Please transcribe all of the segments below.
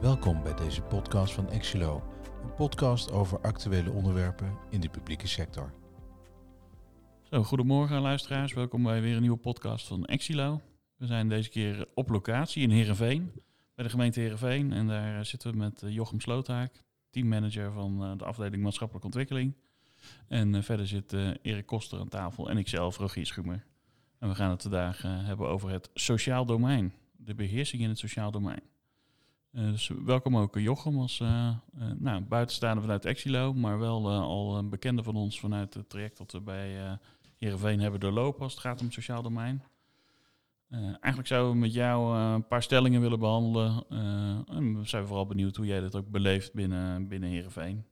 Welkom bij deze podcast van Exilo, een podcast over actuele onderwerpen in de publieke sector. Zo, goedemorgen luisteraars, welkom bij weer een nieuwe podcast van Exilo. We zijn deze keer op locatie in Heerenveen, bij de gemeente Heerenveen. En daar zitten we met eh, Jochem Sloothaak, teammanager van eh, de afdeling maatschappelijke ontwikkeling. En eh, verder zit Erik Koster aan tafel en ikzelf, Rogier Schumer. En we gaan het vandaag hebben over het sociaal domein, de beheersing in het sociaal domein. Uh, dus welkom ook Jochem als uh, uh, nou, buitenstaander vanuit Exilo, maar wel al een bekende van ons vanuit het traject dat we bij uh, Heerenveen hebben doorlopen als het gaat om het sociaal domein. eigenlijk zouden we met jou een paar stellingen willen behandelen. en we zijn vooral benieuwd hoe jij dat ook beleeft binnen, binnen Heerenveen.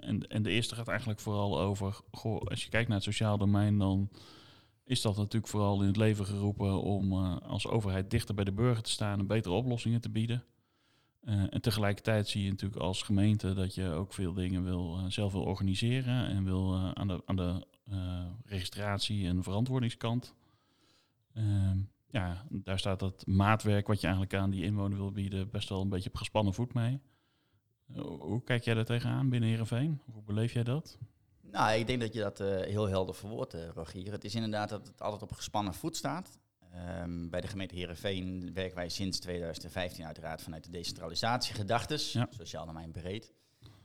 en, en de eerste gaat eigenlijk vooral over, als je kijkt naar het sociaal domein, dan is dat natuurlijk vooral in het leven geroepen om als overheid dichter bij de burger te staan en betere oplossingen te bieden. Uh, en tegelijkertijd zie je natuurlijk als gemeente dat je ook veel dingen wil, uh, zelf wil organiseren en wil uh, aan de, aan de registratie- en verantwoordingskant. Ehm, ja, daar staat dat maatwerk wat je eigenlijk aan die inwoner wil bieden best wel een beetje op gespannen voet mee. hoe kijk jij daar tegenaan binnen Heerenveen? Hoe beleef jij dat? Nou, ik denk dat je dat heel helder verwoordt, Rogier. Het is inderdaad dat het altijd op gespannen voet staat. Um, bij de gemeente Heerenveen werken wij sinds 2015 uiteraard vanuit de decentralisatiegedachtes, ja. sociaal domein breed.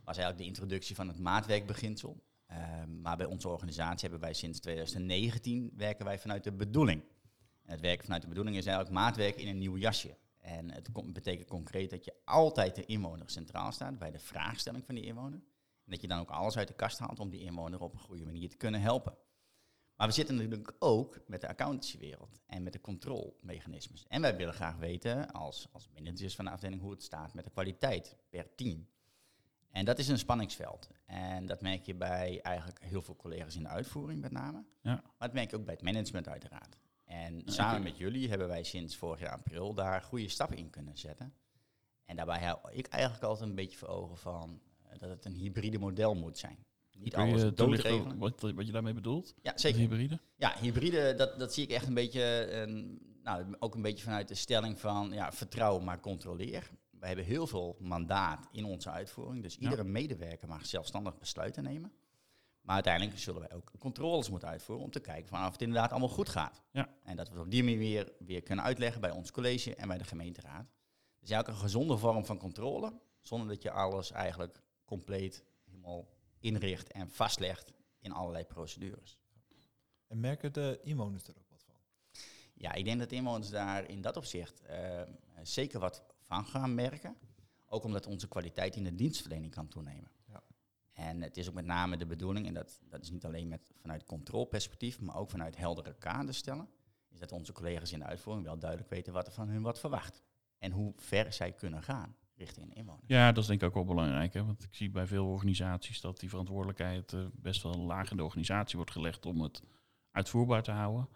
Was eigenlijk de introductie van het maatwerkbeginsel. Um, maar bij onze organisatie hebben wij sinds 2019 werken wij vanuit de bedoeling. En het werken vanuit de bedoeling is eigenlijk maatwerk in een nieuw jasje. En het betekent concreet dat je altijd de inwoner centraal staat bij de vraagstelling van die inwoner. En dat je dan ook alles uit de kast haalt om die inwoner op een goede manier te kunnen helpen. Maar we zitten natuurlijk ook met de accountancywereld en met de controlemechanismes. En wij willen graag weten, als, als managers van de afdeling, hoe het staat met de kwaliteit per team. En dat is een spanningsveld. En dat merk je bij eigenlijk heel veel collega's in de uitvoering met name. Ja. Maar dat merk je ook bij het management uiteraard. En samen met jullie hebben wij sinds vorig jaar april daar goede stappen in kunnen zetten. En daarbij hou ik eigenlijk altijd een beetje voor ogen van uh, dat het een hybride model moet zijn niet Kun alles doodregelen. Wat, wat je daarmee bedoelt? Ja, zeker. Hybride? Ja, hybride, dat, dat zie ik echt een beetje, uh, nou, ook een beetje vanuit de stelling van ja, vertrouwen maar controleer. We hebben heel veel mandaat in onze uitvoering, dus iedere medewerker mag zelfstandig besluiten nemen. Maar uiteindelijk zullen wij ook controles moeten uitvoeren om te kijken van of het inderdaad allemaal goed gaat. Ja. En dat we het op die manier weer, weer kunnen uitleggen bij ons college en bij de gemeenteraad. Dus ook een gezonde vorm van controle, zonder dat je alles eigenlijk compleet helemaal inricht en vastlegt in allerlei procedures. En merken de inwoners er ook wat van? Ja, ik denk dat inwoners daar in dat opzicht uh, zeker wat van gaan merken. Ook omdat onze kwaliteit in de dienstverlening kan toenemen. Ja. En het is ook met name de bedoeling, en dat, dat is niet alleen met, vanuit controleperspectief, maar ook vanuit heldere kaders stellen, is dat onze collega's in de uitvoering wel duidelijk weten wat er van hun wordt verwacht. En hoe ver zij kunnen gaan richting. Ja, dat is denk ik ook wel belangrijk. Hè? Want ik zie bij veel organisaties dat die verantwoordelijkheid uh, best wel laag in de organisatie wordt gelegd om het uitvoerbaar te houden.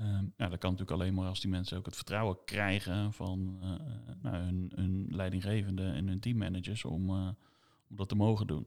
Um, ja, dat kan natuurlijk alleen maar als die mensen ook het vertrouwen krijgen van uh, nou, hun, hun, leidinggevende en hun teammanagers om, om dat te mogen doen.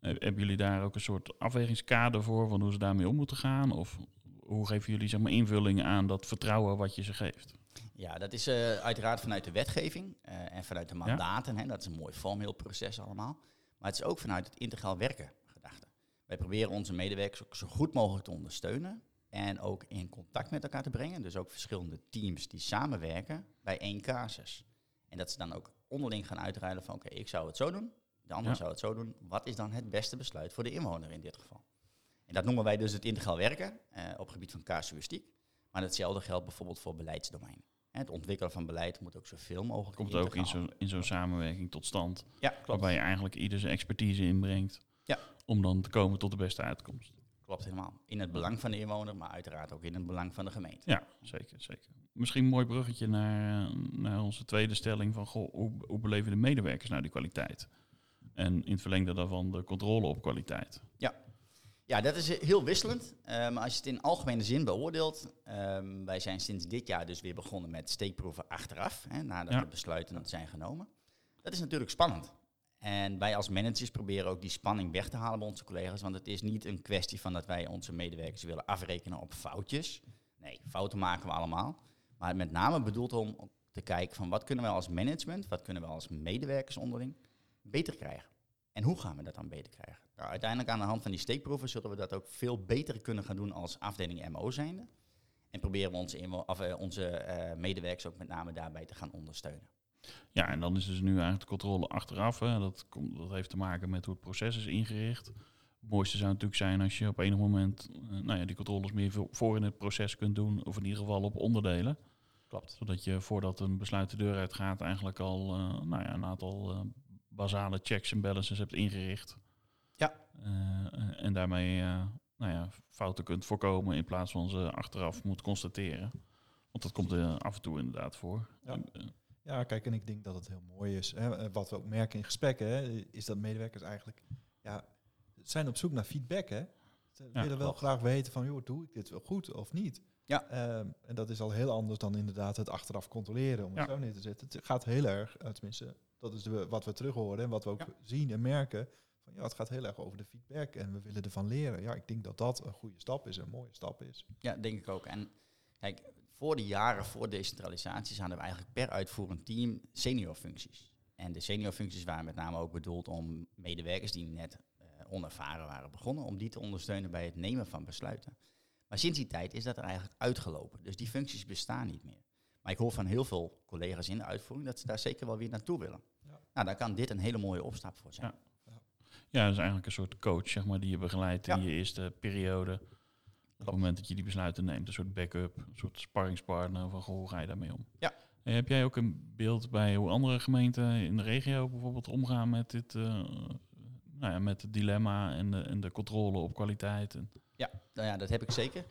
hebben jullie daar ook een soort afwegingskader voor van hoe ze daarmee om moeten gaan? Of hoe geven jullie zeg maar, invulling aan dat vertrouwen wat je ze geeft? Ja, dat is uh, uiteraard vanuit de wetgeving uh, en vanuit de mandaten. Hè, dat is een mooi formeel proces allemaal. Maar het is ook vanuit het integraal werken gedachte. Wij proberen onze medewerkers ook zo goed mogelijk te ondersteunen. En ook in contact met elkaar te brengen. Dus ook verschillende teams die samenwerken bij één casus. En dat ze dan ook onderling gaan uitruilen van oké, ik zou het zo doen. De ander zou het zo doen. Wat is dan het beste besluit voor de inwoner in dit geval? En dat noemen wij dus het integraal werken uh, op het gebied van casuïstiek. Maar hetzelfde geldt bijvoorbeeld voor beleidsdomein. Het ontwikkelen van beleid moet ook zoveel mogelijk. Komt ook in zo'n in zo'n samenwerking tot stand. Ja, klopt. Waarbij je eigenlijk ieder zijn expertise inbrengt. Ja. Om dan te komen tot de beste uitkomst. Klopt helemaal. In het belang van de inwoner, maar uiteraard ook in het belang van de gemeente. Ja, zeker. zeker. Misschien een mooi bruggetje naar, naar onze tweede stelling van goh, hoe, hoe beleven de medewerkers nou die kwaliteit? En in het verlengde daarvan de controle op kwaliteit. Ja, ja, dat is heel wisselend. Um, als je het in algemene zin beoordeelt, um, wij zijn sinds dit jaar dus weer begonnen met steekproeven achteraf, hè, nadat de besluiten zijn genomen. Dat is natuurlijk spannend. En wij als managers proberen ook die spanning weg te halen bij onze collega's, want het is niet een kwestie van dat wij onze medewerkers willen afrekenen op foutjes. Nee, fouten maken we allemaal. Maar met name bedoeld om te kijken van wat kunnen we als management, wat kunnen we als medewerkers onderling beter krijgen. En hoe gaan we dat dan beter krijgen? Nou, uiteindelijk aan de hand van die steekproeven zullen we dat ook veel beter kunnen gaan doen als afdeling MO zijnde. En proberen we onze, of, eh, onze eh, medewerkers ook met name daarbij te gaan ondersteunen. Ja, en dan is dus nu eigenlijk de controle achteraf. Hè. Dat, komt, dat heeft te maken met hoe het proces is ingericht. Het mooiste zou natuurlijk zijn als je op enig moment eh, nou ja, die controles meer vo- voor in het proces kunt doen. Of in ieder geval op onderdelen. Klopt. Zodat je voordat een besluit de deur uitgaat eigenlijk al eh, nou ja, een aantal eh, basale checks en balances hebt ingericht. Ja. Eh, en daarmee eh, nou ja, fouten kunt voorkomen in plaats van ze achteraf moet constateren. Want dat komt af en toe inderdaad voor. Ja. Eh, Ja, kijk, en ik denk dat het heel mooi is. Hè, wat we ook merken in gesprekken, hè, is dat medewerkers eigenlijk ja, zijn op zoek naar feedback. Hè. Ze Ja, willen wel klopt. graag weten van, joh, doe ik dit wel goed of niet? Ja. Ehm, en dat is al heel anders dan inderdaad het achteraf controleren, om het Ja. zo neer te zetten. Het gaat heel erg, eh, tenminste, dat is de, wat we terug horen en wat we ook Ja. zien en merken. Van, ja, het gaat heel erg over de feedback en we willen ervan leren. Ja, ik denk dat dat een goede stap is, een mooie stap is. Ja, denk ik ook. En kijk, voor de jaren voor decentralisatie hadden we eigenlijk per uitvoerend team seniorfuncties. En de seniorfuncties waren met name ook bedoeld om medewerkers die net eh, onervaren waren begonnen, om die te ondersteunen bij het nemen van besluiten. Maar sinds die tijd is dat er eigenlijk uitgelopen. Dus die functies bestaan niet meer. Maar ik hoor van heel veel collega's in de uitvoering dat ze daar zeker wel weer naartoe willen. Ja. Nou, daar kan dit een hele mooie opstap voor zijn. Ja. Ja, dat is eigenlijk een soort coach, zeg maar, die je begeleidt in Ja. je eerste periode. Op het moment dat je die besluiten neemt, een soort backup, een soort sparringspartner van goh, hoe ga je daarmee om? Ja. En heb jij ook een beeld bij hoe andere gemeenten in de regio bijvoorbeeld omgaan met dit, eh, nou ja, met het dilemma en de, en de controle op kwaliteit? En, Ja, nou ja, dat heb ik zeker.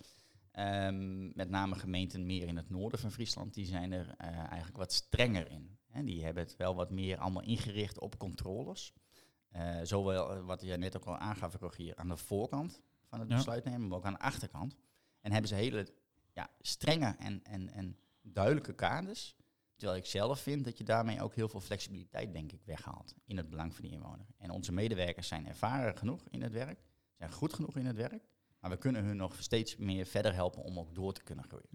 Ehm, met name gemeenten meer in het noorden van Friesland, die zijn er eh, eigenlijk wat strenger in. Hè, die hebben het wel wat meer allemaal ingericht op controles. Eh, zowel eh, wat jij net ook al aangaf, Rogier, aan de voorkant van het Ja. besluit nemen, maar ook aan de achterkant. En hebben ze hele ja, strenge en, en, en duidelijke kaders. Terwijl ik zelf vind dat je daarmee ook heel veel flexibiliteit, denk ik, weghaalt in het belang van de inwoner. En onze medewerkers zijn ervaren genoeg in het werk, zijn goed genoeg in het werk. Maar we kunnen hun nog steeds meer verder helpen om ook door te kunnen groeien.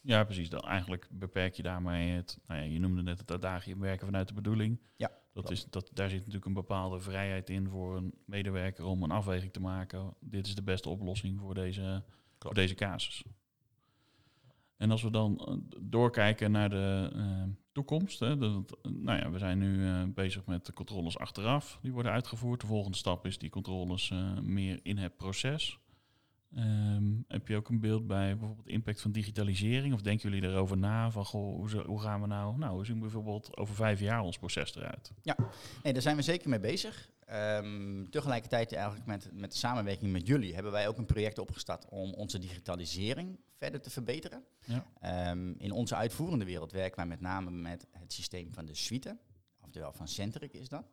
ja, precies. Dan eigenlijk beperk je daarmee het, nou ja, je noemde net het adagium werken vanuit de bedoeling. Ja, Dat is, dat, daar zit natuurlijk een bepaalde vrijheid in voor een medewerker om een afweging te maken. Dit is de beste oplossing voor deze, voor deze casus. En als we dan eh, doorkijken naar de eh, toekomst. Hè, dat, nou ja, we zijn nu eh, bezig met de controles achteraf. Die worden uitgevoerd. De volgende stap is die controles meer in het proces. Ehm, heb je ook een beeld bij bijvoorbeeld impact van digitalisering? Of denken jullie erover na? Van goh, hoe, gaan we nou? Nou, hoe zien bijvoorbeeld over vijf jaar ons proces eruit? Nee, daar zijn we zeker mee bezig. Ehm, tegelijkertijd eigenlijk met, met de samenwerking met jullie hebben wij ook een project opgestart om onze digitalisering verder te verbeteren. Ja. Ehm, in onze uitvoerende wereld werken wij met name met het systeem van de suite, oftewel van Centric is dat.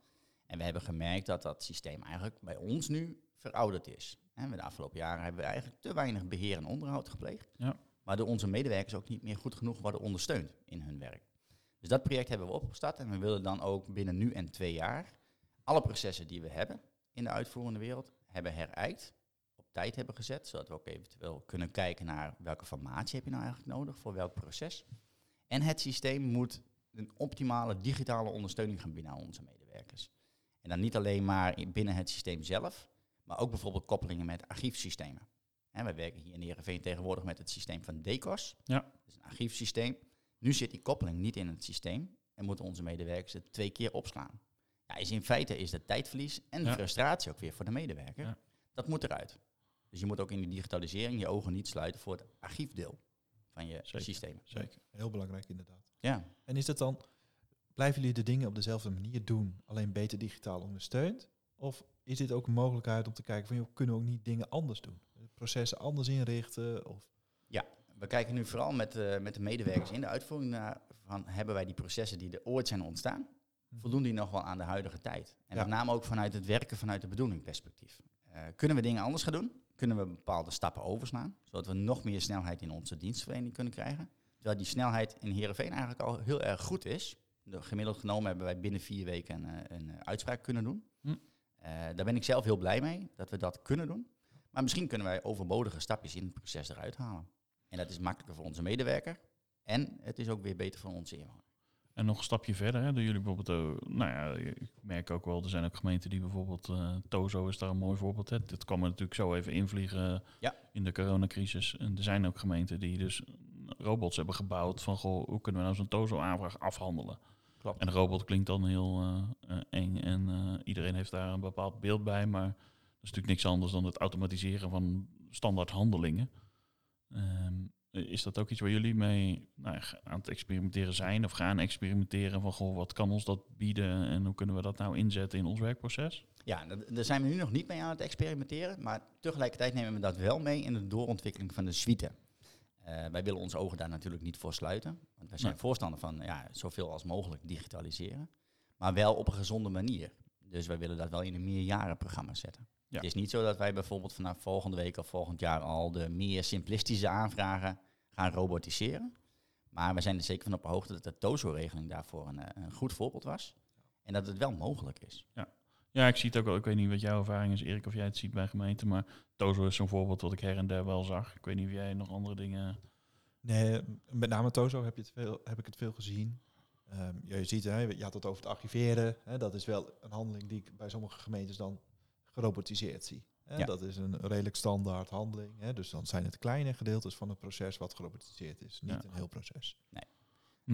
En we hebben gemerkt dat dat systeem eigenlijk bij ons nu verouderd is. En de afgelopen jaren hebben we eigenlijk te weinig beheer en onderhoud gepleegd. Ja. Waardoor onze medewerkers ook niet meer goed genoeg worden ondersteund in hun werk. Dus dat project hebben we opgestart en we willen dan ook binnen nu en twee jaar alle processen die we hebben in de uitvoerende wereld hebben herijkt, op tijd hebben gezet, zodat we ook eventueel kunnen kijken naar welke formatie heb je nou eigenlijk nodig voor welk proces. En het systeem moet een optimale digitale ondersteuning gaan bieden aan onze medewerkers. En dan niet alleen maar in- binnen het systeem zelf, maar ook bijvoorbeeld koppelingen met archiefsystemen. En wij werken hier in Heerenveen tegenwoordig met het systeem van DECOS. Ja. Dat is een archiefsysteem. Nu zit die koppeling niet in het systeem en moeten onze medewerkers het twee keer opslaan. Ja, is in feite is dat tijdverlies en Ja. frustratie ook weer voor de medewerker. Ja. Dat moet eruit. Dus je moet ook in die digitalisering je ogen niet sluiten voor het archiefdeel van je Zeker. systemen. Zeker. Heel belangrijk inderdaad. Ja. En is het dan, blijven jullie de dingen op dezelfde manier doen, alleen beter digitaal ondersteund? Of is dit ook een mogelijkheid om te kijken van, joh, kunnen we ook niet dingen anders doen? Processen anders inrichten? Of, We kijken nu vooral met, eh, met de medewerkers in de uitvoering naar van hebben wij die processen die er ooit zijn ontstaan, voldoen die nog wel aan de huidige tijd? En Ja. met name ook vanuit het werken vanuit de bedoeling perspectief. Eh, kunnen we dingen anders gaan doen? Kunnen we bepaalde stappen overslaan, zodat we nog meer snelheid in onze dienstverlening kunnen krijgen? Terwijl die snelheid in Heerenveen eigenlijk al heel erg goed is. De, gemiddeld genomen hebben wij binnen vier weken een, eh, een uitspraak kunnen doen. Hm. Eh, daar ben ik zelf heel blij mee, dat we dat kunnen doen. Maar misschien kunnen wij overbodige stapjes in het proces eruit halen. En dat is makkelijker voor onze medewerker. En het is ook weer beter voor onze inwoner. En nog een stapje verder, hè, doen jullie bijvoorbeeld, uh, nou ja, ik merk ook wel, er zijn ook gemeenten die bijvoorbeeld, uh, Tozo is daar een mooi voorbeeld. Hè. Dit kwam er natuurlijk zo even invliegen Ja. in de coronacrisis. En er zijn ook gemeenten die dus robots hebben gebouwd van, goh, hoe kunnen we nou zo'n Tozo-aanvraag afhandelen? Klopt. En robot klinkt dan heel eh, eh, eng en eh, iedereen heeft daar een bepaald beeld bij, maar dat is natuurlijk niks anders dan het automatiseren van standaard handelingen. Ehm, is dat ook iets waar jullie mee nou, aan het experimenteren zijn of gaan experimenteren van goh, wat kan ons dat bieden en hoe kunnen we dat nou inzetten in ons werkproces? Ja, da- daar zijn we nu nog niet mee aan het experimenteren, maar tegelijkertijd nemen we dat wel mee in de doorontwikkeling van de suite. Eh, wij willen onze ogen daar natuurlijk niet voor sluiten, want wij zijn Nee. voorstander van ja, zoveel als mogelijk digitaliseren, maar wel op een gezonde manier. Dus wij willen dat wel in een meerjarenprogramma zetten. Ja. Het is niet zo dat wij bijvoorbeeld vanaf volgende week of volgend jaar al de meer simplistische aanvragen gaan robotiseren. Maar we zijn er zeker van op de hoogte dat de TOZO-regeling daarvoor een, eh, een goed voorbeeld was. En dat het wel mogelijk is. Ja, ik zie het ook wel. Ik weet niet wat jouw ervaring is, Erik, of jij het ziet bij gemeenten, maar Tozo is zo'n voorbeeld wat ik her en der wel zag. Ik weet niet of jij nog andere dingen... Nee, met name Tozo heb, je het veel, heb ik het veel gezien. Ja, je ziet, hè, je had het over het archiveren. Hè, dat is wel een handeling die ik bij sommige gemeentes dan gerobotiseerd zie. Hè. Ja. Dat is een redelijk standaard handeling. Hè, dus dan zijn het kleine gedeeltes van het proces wat gerobotiseerd is. Niet Ja. een heel proces. Nee,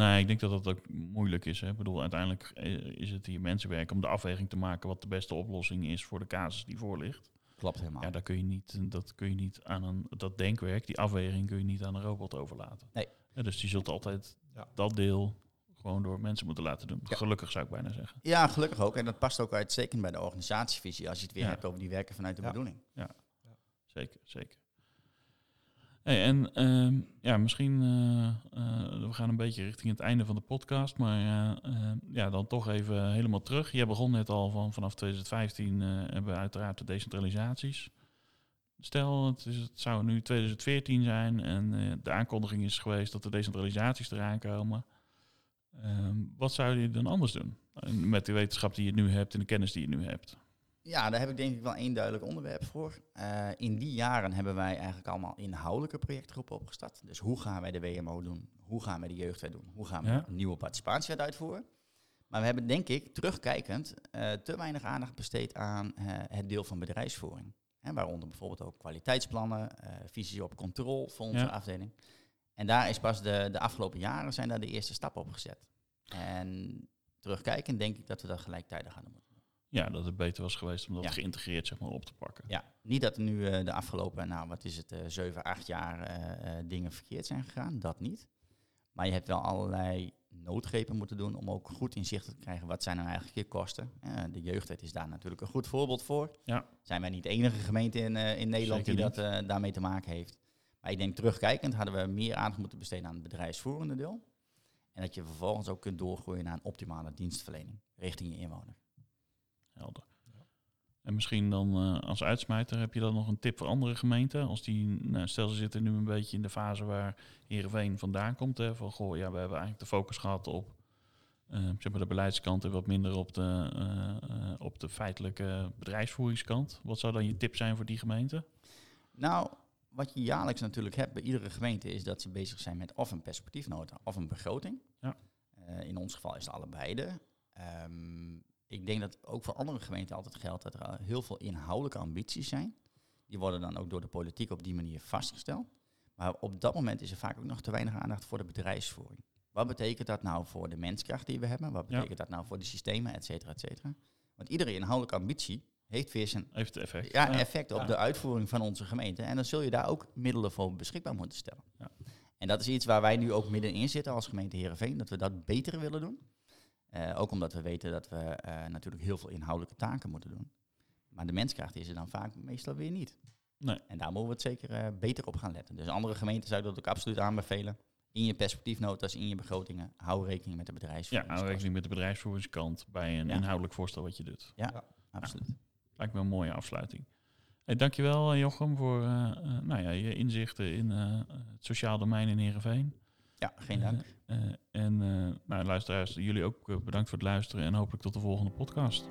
ik denk dat dat ook moeilijk is. Hè. Ik bedoel, uiteindelijk eh, is het hier mensenwerk om de afweging te maken wat de beste oplossing is voor de casus die voor ligt. Klopt helemaal. Ja, daar kun je niet, dat kun je niet aan een, dat denkwerk, die afweging kun je niet aan een robot overlaten. Nee. Ja, dus die zult altijd Ja. dat deel gewoon door mensen moeten laten doen. Ja. Gelukkig zou ik bijna zeggen. Ja, gelukkig ook. En dat past ook uitstekend bij de organisatievisie als je het weer Ja. hebt over die werken vanuit de Ja. bedoeling. Zeker, zeker. En ehm, ja, misschien, eh, eh, we gaan een beetje richting het einde van de podcast, maar eh, ja, dan toch even helemaal terug. Je begon net al van vanaf 2015 eh, hebben we uiteraard de decentralisaties. Stel, het, is, het zou nu 2014 zijn en de aankondiging is geweest dat de decentralisaties eraan komen. Ehm, wat zou je dan anders doen? En Met de wetenschap die je nu hebt en de kennis die je nu hebt. Ja, daar heb ik denk ik wel één duidelijk onderwerp voor. Eh, in die jaren hebben wij eigenlijk allemaal inhoudelijke projectgroepen opgestart. Dus hoe gaan wij de WMO doen? Hoe gaan wij de jeugdwet doen? Hoe gaan we Ja. een nieuwe participatiewet uitvoeren? Maar we hebben denk ik, terugkijkend, eh, te weinig aandacht besteed aan eh, het deel van bedrijfsvoering. Hè, waaronder bijvoorbeeld ook kwaliteitsplannen, visie op controle voor onze Ja. afdeling. En daar is pas de, de afgelopen jaren zijn daar de eerste stappen op gezet. En terugkijkend denk ik dat we dat gelijktijdig gaan doen. Ja, dat het beter was geweest om dat Ja. geïntegreerd zeg maar, op te pakken. Ja, niet dat er nu eh, de afgelopen, nou wat is het, eh 7, 8 jaar eh, dingen verkeerd zijn gegaan. Dat niet. Maar je hebt wel allerlei noodgrepen moeten doen om ook goed inzicht te krijgen wat zijn nou eigenlijk je kosten. De jeugdwet is daar natuurlijk een goed voorbeeld voor. Ja. Zijn wij niet de enige gemeente in, in Nederland Zeker die dat daarmee te maken heeft. Maar ik denk terugkijkend hadden we meer aandacht moeten besteden aan het bedrijfsvoerende deel. En dat je vervolgens ook kunt doorgroeien naar een optimale dienstverlening richting je inwoner. Helder. En misschien dan eh, als uitsmijter heb je dan nog een tip voor andere gemeenten? Als die, nou, stel ze zitten nu een beetje in de fase waar Heerenveen vandaan komt. Hè, van goh, ja, we hebben eigenlijk de focus gehad op eh, zeg maar de beleidskant en wat minder op de, eh, op de feitelijke bedrijfsvoeringskant. Wat zou dan je tip zijn voor die gemeente? Nou, wat je jaarlijks natuurlijk hebt bij iedere gemeente is dat ze bezig zijn met of een perspectiefnota of een begroting. Ja. In ons geval is het allebei. Ehm ik denk dat ook voor andere gemeenten altijd geldt dat er heel veel inhoudelijke ambities zijn. Die worden dan ook door de politiek op die manier vastgesteld. Maar op dat moment is er vaak ook nog te weinig aandacht voor de bedrijfsvoering. Wat betekent dat nou voor de menskracht die we hebben? Wat Ja. betekent dat nou voor de systemen, et cetera, et cetera? Want iedere inhoudelijke ambitie heeft weer zijn Heeft effect? ja, effect op Ja. de uitvoering van onze gemeente. En dan zul je daar ook middelen voor beschikbaar moeten stellen. Ja. En dat is iets waar wij nu ook middenin zitten als gemeente Heerenveen, dat we dat beter willen doen. Eh, ook omdat we weten dat we eh, natuurlijk heel veel inhoudelijke taken moeten doen. Maar de menskracht is er dan vaak meestal weer niet. Nee. En daar moeten we het zeker eh, beter op gaan letten. Dus andere gemeenten zouden dat ook absoluut aanbevelen. In je perspectiefnotas, in je begroting, hou rekening met de Ja, bedrijfsvoering. hou rekening met de bedrijfsvoeringskant bij een Ja. inhoudelijk voorstel wat je doet. Absoluut. Lijkt me een mooie afsluiting. Hey, dankjewel Jochem voor eh, eh, nou ja, je inzichten in eh, het sociaal domein in Heerenveen. Ja, geen dank. Eh, eh, en eh, nou, luisteraars, jullie ook bedankt voor het luisteren en hopelijk tot de volgende podcast.